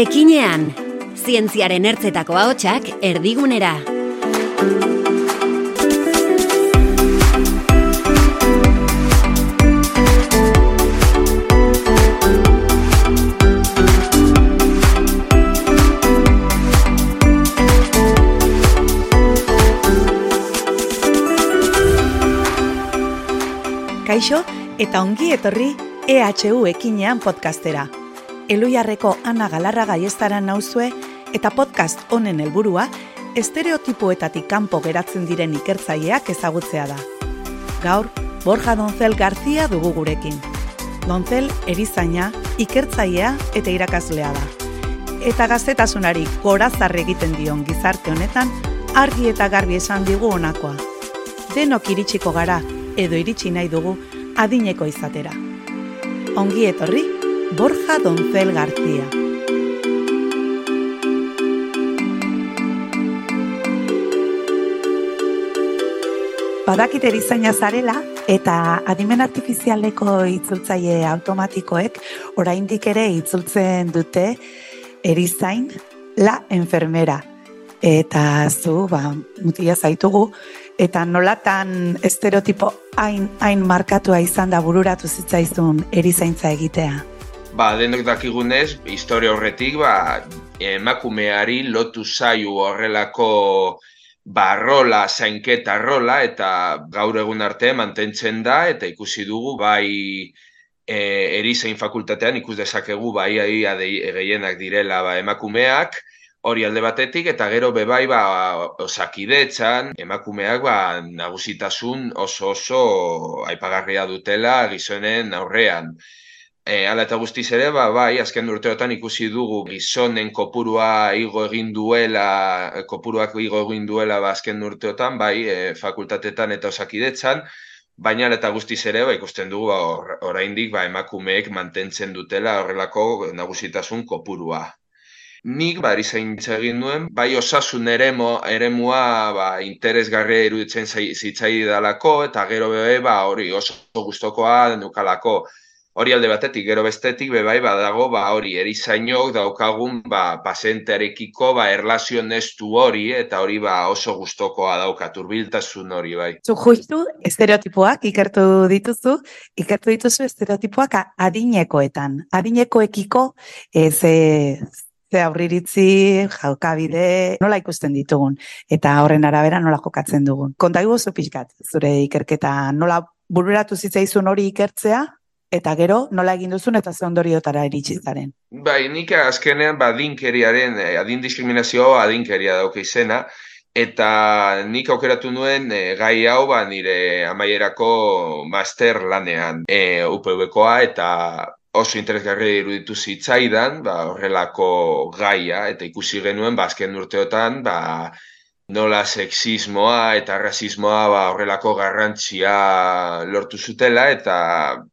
Ekinean, zientziaren ertzetako ahotsak erdigunera. Kaixo eta ongi etorri EHU ekinean podcastera. Eluiarreko Ana Galarra gaiestaran nauzue eta podcast honen helburua estereotipoetatik kanpo geratzen diren ikertzaileak ezagutzea da. Gaur, Borja Donzel Garzia dugu gurekin. Donzel erizaina, ikertzailea eta irakaslea da. Eta gaztetasunari gorazarre egiten dion gizarte honetan, argi eta garbi esan digu honakoa. Denok iritsiko gara, edo iritsi nahi dugu, adineko izatera. Ongi etorri, Borja Donzel García. Badakit erizaina zarela eta adimen artifizialeko itzultzaile automatikoek oraindik ere itzultzen dute erizain la enfermera. Eta zu, ba, mutia zaitugu, eta nolatan estereotipo hain, hain markatua izan da bururatu zitzaizun erizaintza egitea? Ba, denok dakigunez, historia horretik, ba, emakumeari lotu zaio horrelako barrola, zainketa rola, eta gaur egun arte mantentzen da, eta ikusi dugu, bai, e, erizain fakultatean ikus dezakegu bai ai gehienak direla ba, emakumeak, hori alde batetik, eta gero bebai ba, osakidetzan, emakumeak ba, nagusitasun oso oso aipagarria dutela gizonen aurrean. E, ala eta guztiz ere, ba, bai, azken urteotan ikusi dugu gizonen kopurua igo egin duela, kopuruak igo egin duela ba, azken urteotan, bai, e, fakultatetan eta osakidetzan, baina eta guztiz ere, ba, ikusten dugu ba, or, oraindik ba, emakumeek mantentzen dutela horrelako nagusitasun kopurua. Nik ba, erizain egin nuen, bai osasun eremo, eremua ba, interesgarria iruditzen zitzai dalako, eta gero bebe ba, hori oso gustokoa nukalako hori alde batetik, gero bestetik, be bai, badago, ba, hori, erizainok daukagun, ba, pasentearekiko, ba, erlazio nestu hori, eta hori, ba, oso gustokoa dauka, turbiltasun hori, bai. Zu justu, estereotipoak ikertu dituzu, ikertu dituzu estereotipoak adinekoetan. Adinekoekiko, ez, ze aurriritzi, jaukabide, nola ikusten ditugun, eta horren arabera nola jokatzen dugun. Konta guzu pixkat, zure ikerketa, nola bururatu zitzaizun hori ikertzea, eta gero nola egin duzun eta ze ondoriotara iritsi zaren. Bai, nik azkenean ba adinkeriaren eh, adin diskriminazioa adinkeria dauke izena eta nik aukeratu nuen eh, gai hau ba nire amaierako master lanean e, UPV-koa eta oso interesgarri iruditu zitzaidan, ba, horrelako gaia, eta ikusi genuen, ba, azken urteotan, ba, nola sexismoa eta rasismoa ba, horrelako garrantzia lortu zutela eta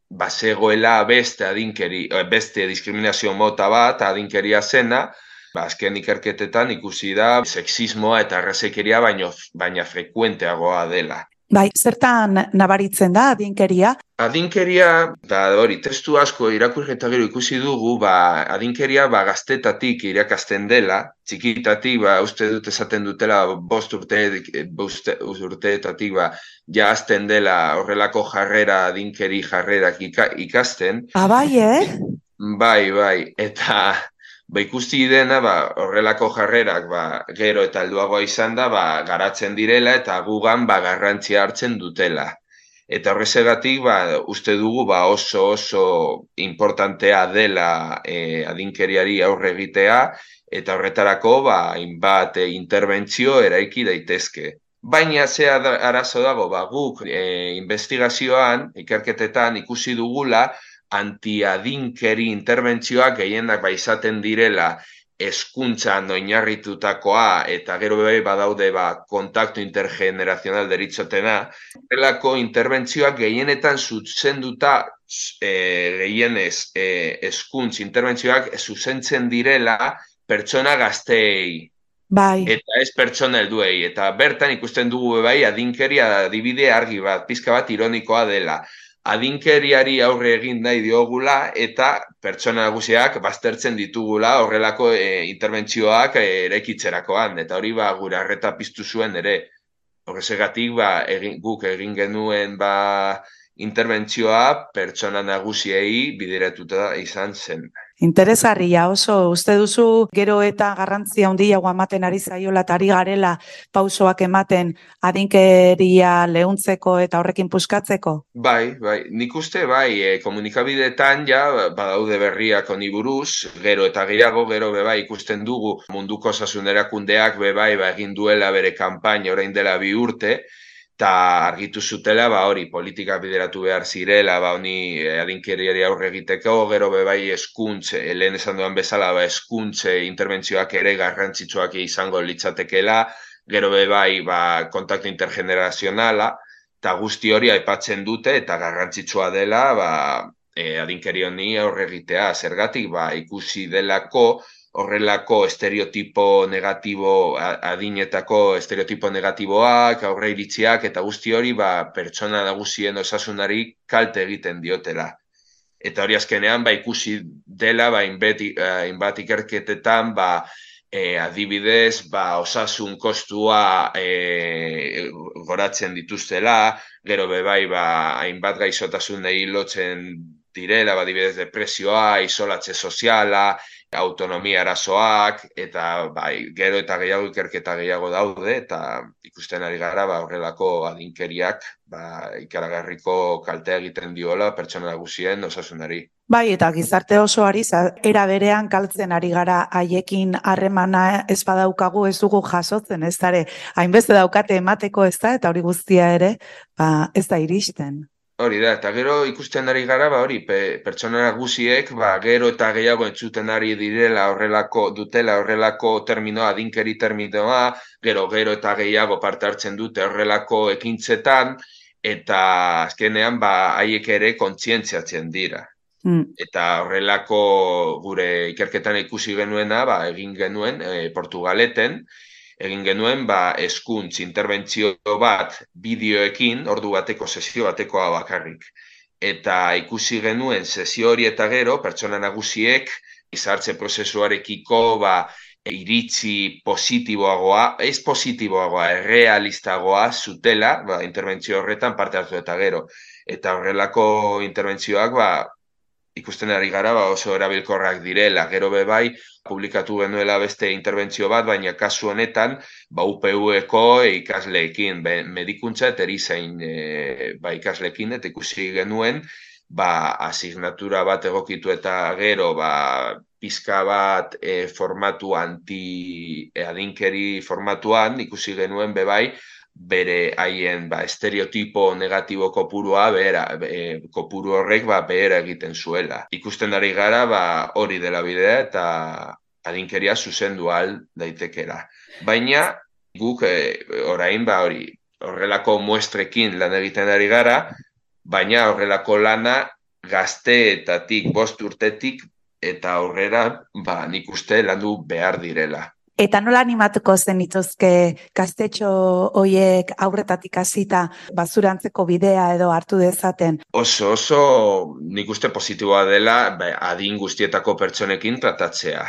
basegoela beste adinkeri, eh, beste diskriminazio mota bat adinkeria zena, ba, azken ikerketetan ikusi da sexismoa eta rasekeria baino, baina frekuenteagoa dela. Bai, zertan nabaritzen da adinkeria? Adinkeria, da hori, testu asko irakurketa gero ikusi dugu, ba, adinkeria ba, gaztetatik irakasten dela, txikitatik, ba, uste dut esaten dutela, bost urte, bost urteetatik, ba, ja azten dela horrelako jarrera, adinkeri jarrerak ikasten. Abai, ah, eh? Bai, bai, eta ba, ikusti dena ba, horrelako jarrerak ba, gero eta alduagoa izan da ba, garatzen direla eta gugan ba, garrantzia hartzen dutela. Eta horrezegatik ba, uste dugu ba, oso oso importantea dela e, adinkeriari aurre egitea eta horretarako ba, inbat e, interbentzio eraiki daitezke. Baina ze arazo dago, ba, guk e, investigazioan, ikerketetan ikusi dugula, antiadinkeri interbentzioak gehienak ba izaten direla eskuntzan oinarritutakoa eta gero bai badaude ba kontaktu intergenerazional deritzotena delako interbentzioak gehienetan zuzenduta e, gehienez e, eskuntz interbentzioak zuzentzen direla pertsona gazteei. Bai. Eta ez pertsona helduei. Eta bertan ikusten dugu bai adinkeria adibide argi bat, pizka bat ironikoa dela adinkeriari aurre egin nahi diogula eta pertsona nagusiak baztertzen ditugula horrelako e, interbentzioak e, eraikitzerakoan eta hori ba gure harreta piztu zuen ere. Horrezegatik ba egin, guk egin genuen ba interbentzioa pertsona nagusiei bideratuta izan zen. Interesgarria oso, uste duzu gero eta garrantzia handiago ematen ari zaiola eta ari garela pausoak ematen adinkeria lehuntzeko eta horrekin puskatzeko? Bai, bai, nik uste bai, e, komunikabideetan ja badaude berriak honi buruz, gero eta gehiago, gero beba ikusten dugu munduko sasunerakundeak beba ba, egin duela bere kanpaina orain dela bi urte, eta argitu zutela, ba, hori, politika bideratu behar zirela, ba, honi eh, adinkeriari aurre egiteko, gero be bai eskuntze, eh, lehen esan duan bezala, ba, eskuntze interbentzioak ere garrantzitsuak izango litzatekela, gero be bai, ba, kontaktu intergenerazionala, eta guzti hori aipatzen dute, eta garrantzitsua dela, ba, e, adinkeri honi aurre egitea, zergatik, ba, ikusi delako, horrelako estereotipo negatibo, adinetako estereotipo negatiboak, aurre iritziak, eta guzti hori ba, pertsona nagusien osasunari kalte egiten diotela. Eta hori azkenean, ba, ikusi dela, ba, inbat ikerketetan, ba, e, adibidez, ba, osasun kostua e, goratzen dituztela, gero bebai, ba, hainbat gaizotasun lotzen direla, ba, adibidez, depresioa, isolatze soziala, autonomia arazoak eta bai, gero eta gehiago ikerketa gehiago daude eta ikusten ari gara ba, horrelako adinkeriak ba, ikaragarriko kaltea egiten diola pertsona guzien osasunari. Bai, eta gizarte osoari era berean kaltzen ari gara haiekin harremana ez badaukagu ez dugu jasotzen, ez dare, hainbeste daukate emateko ez da, eta hori guztia ere, ba, ez da iristen. Hori da, eta gero ikusten ari gara, ba, hori, pe, pertsona nagusiek, ba, gero eta gehiago entzuten ari direla horrelako, dutela horrelako terminoa, dinkeri terminoa, gero, gero eta gehiago parte hartzen dute horrelako ekintzetan, eta azkenean, ba, haiek ere kontzientziatzen dira. Mm. Eta horrelako gure ikerketan ikusi genuena, ba, egin genuen e, Portugaleten, egin genuen ba eskuntz interbentzio bat bideoekin ordu bateko sesio batekoa bakarrik eta ikusi genuen sesio hori eta gero pertsona nagusiek izartze prozesuarekiko ba iritzi positiboagoa, ez positiboagoa, realistagoa zutela, ba, interbentzio horretan parte hartu eta gero. Eta horrelako interbentzioak, ba, ikusten ari gara ba oso erabilkorrak direla. Gero be bai publikatu genuela beste interbentzio bat, baina kasu honetan ba UPU-eko ikasleekin, be, medikuntza eta erizain e, ba ikasleekin eta ikusi genuen ba asignatura bat egokitu eta gero ba pizka bat e, formatu anti e, adinkeri formatuan ikusi genuen be bai bere haien ba, estereotipo negatibo kopurua behera, e, kopuru horrek ba, behera egiten zuela. Ikusten ari gara ba, hori dela bidea eta adinkeria zuzendu al daitekera. Baina guk e, orain ba, hori horrelako muestrekin lan egiten ari gara, baina horrelako lana gazteetatik, bost urtetik eta aurrera ba, nik uste landu behar direla. Eta nola animatuko zen ituzke gaztetxo hoiek aurretatik hasita bazurantzeko bidea edo hartu dezaten? Oso, oso nik uste positiboa dela ba, adin guztietako pertsonekin tratatzea.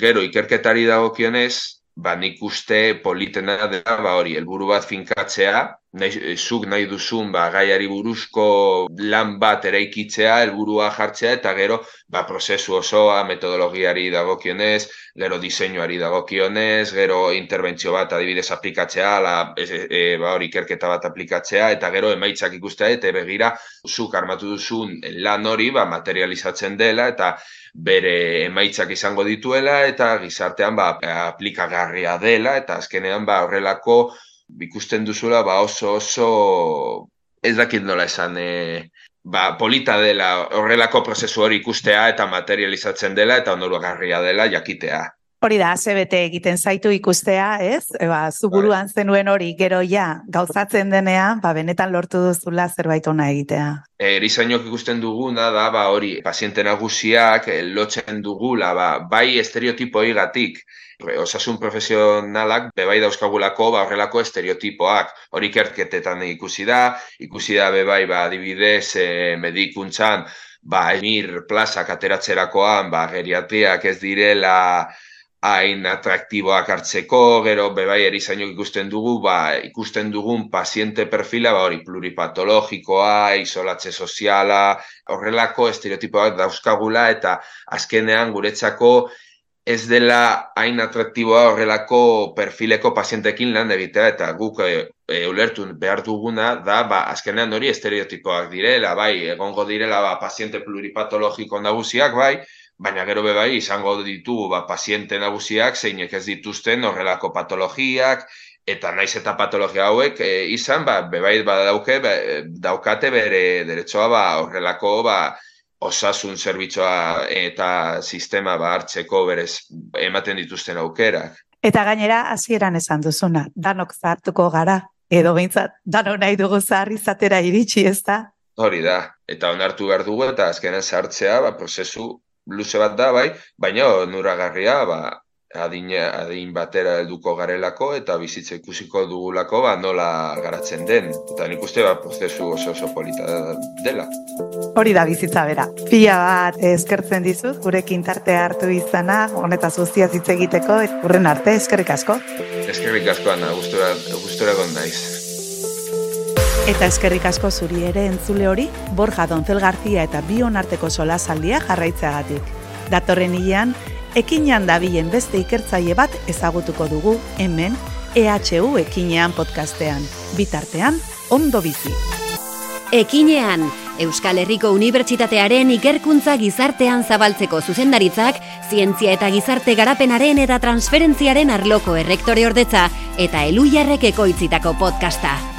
Gero, ikerketari dagokionez, ba nik uste politena dela ba hori helburu bat finkatzea nahi, zuk nahi duzun ba gaiari buruzko lan bat eraikitzea helburua jartzea eta gero ba prozesu osoa metodologiari dagokionez gero diseinuari dagokionez gero interbentzio bat adibidez aplikatzea la e, e, ba hori ikerketa bat aplikatzea eta gero emaitzak ikustea eta begira zuk armatu duzun lan hori ba materializatzen dela eta bere emaitzak izango dituela eta gizartean ba, aplikagarria dela eta azkenean ba, horrelako ikusten duzula ba, oso oso ez dakit nola esan e, ba, polita dela horrelako prozesu hori ikustea eta materializatzen dela eta onorugarria dela jakitea. Hori da, bete egiten zaitu ikustea, ez? Eba, zuburuan bai. zenuen hori gero ja gauzatzen denean, ba, benetan lortu duzula zerbait ona egitea. E, erizainok ikusten duguna da, ba, hori, paziente nagusiak e, lotzen dugula, ba, bai estereotipoi gatik, osasun profesionalak bebai dauzkagulako ba horrelako estereotipoak hori kertketetan ikusi da ikusi da bebai ba adibidez e, medikuntzan ba emir plazak ateratzerakoan ba geriatriak ez direla hain atraktiboak hartzeko, gero bebai erizainok ikusten dugu, ba, ikusten dugun paziente perfila, ba, hori pluripatologikoa, isolatze soziala, horrelako estereotipoak dauzkagula, eta azkenean guretzako ez dela hain atraktiboa horrelako perfileko pazientekin lan egitea, eta guk e, ulertu behar duguna da, ba, azkenean hori estereotipoak direla, bai, egongo direla, ba, paziente pluripatologiko nagusiak, bai, baina gero be bai izango ditugu ba paziente nagusiak zeinek ez dituzten horrelako patologiak eta naiz eta patologia hauek e, izan ba be bai badauke ba, daukate bere derechoa ba horrelako ba osasun zerbitzua eta sistema ba hartzeko berez ematen dituzten aukerak. Eta gainera hasieran esan duzuna danok zartuko gara edo beintzat dano nahi dugu zar izatera iritsi ezta? Hori da, eta onartu behar dugu eta azkenen sartzea, ba, prozesu luze bat da, bai, baina nuragarria, ba, adin, adin batera helduko garelako eta bizitza ikusiko dugulako ba, nola garatzen den. Eta nik uste ba, prozesu oso oso polita dela. Hori da bizitza bera. Pia bat eskertzen dizut, gurekin tarte hartu izana, honetaz guztiaz hitz egiteko, urren arte, eskerrik asko. Eskerrik asko, ana, gustura, gustura naiz. Eta eskerrik asko zuri ere entzule hori, Borja Donzel García eta Bion arteko solasaldia jarraitzeagatik. Datorren hilean, ekinean dabilen beste ikertzaile bat ezagutuko dugu hemen EHU ekinean podcastean. Bitartean, ondo bizi. Ekinean, Euskal Herriko Unibertsitatearen ikerkuntza gizartean zabaltzeko zuzendaritzak, zientzia eta gizarte garapenaren eta transferentziaren arloko errektore ordetza eta eluiarrek ekoitzitako podcasta.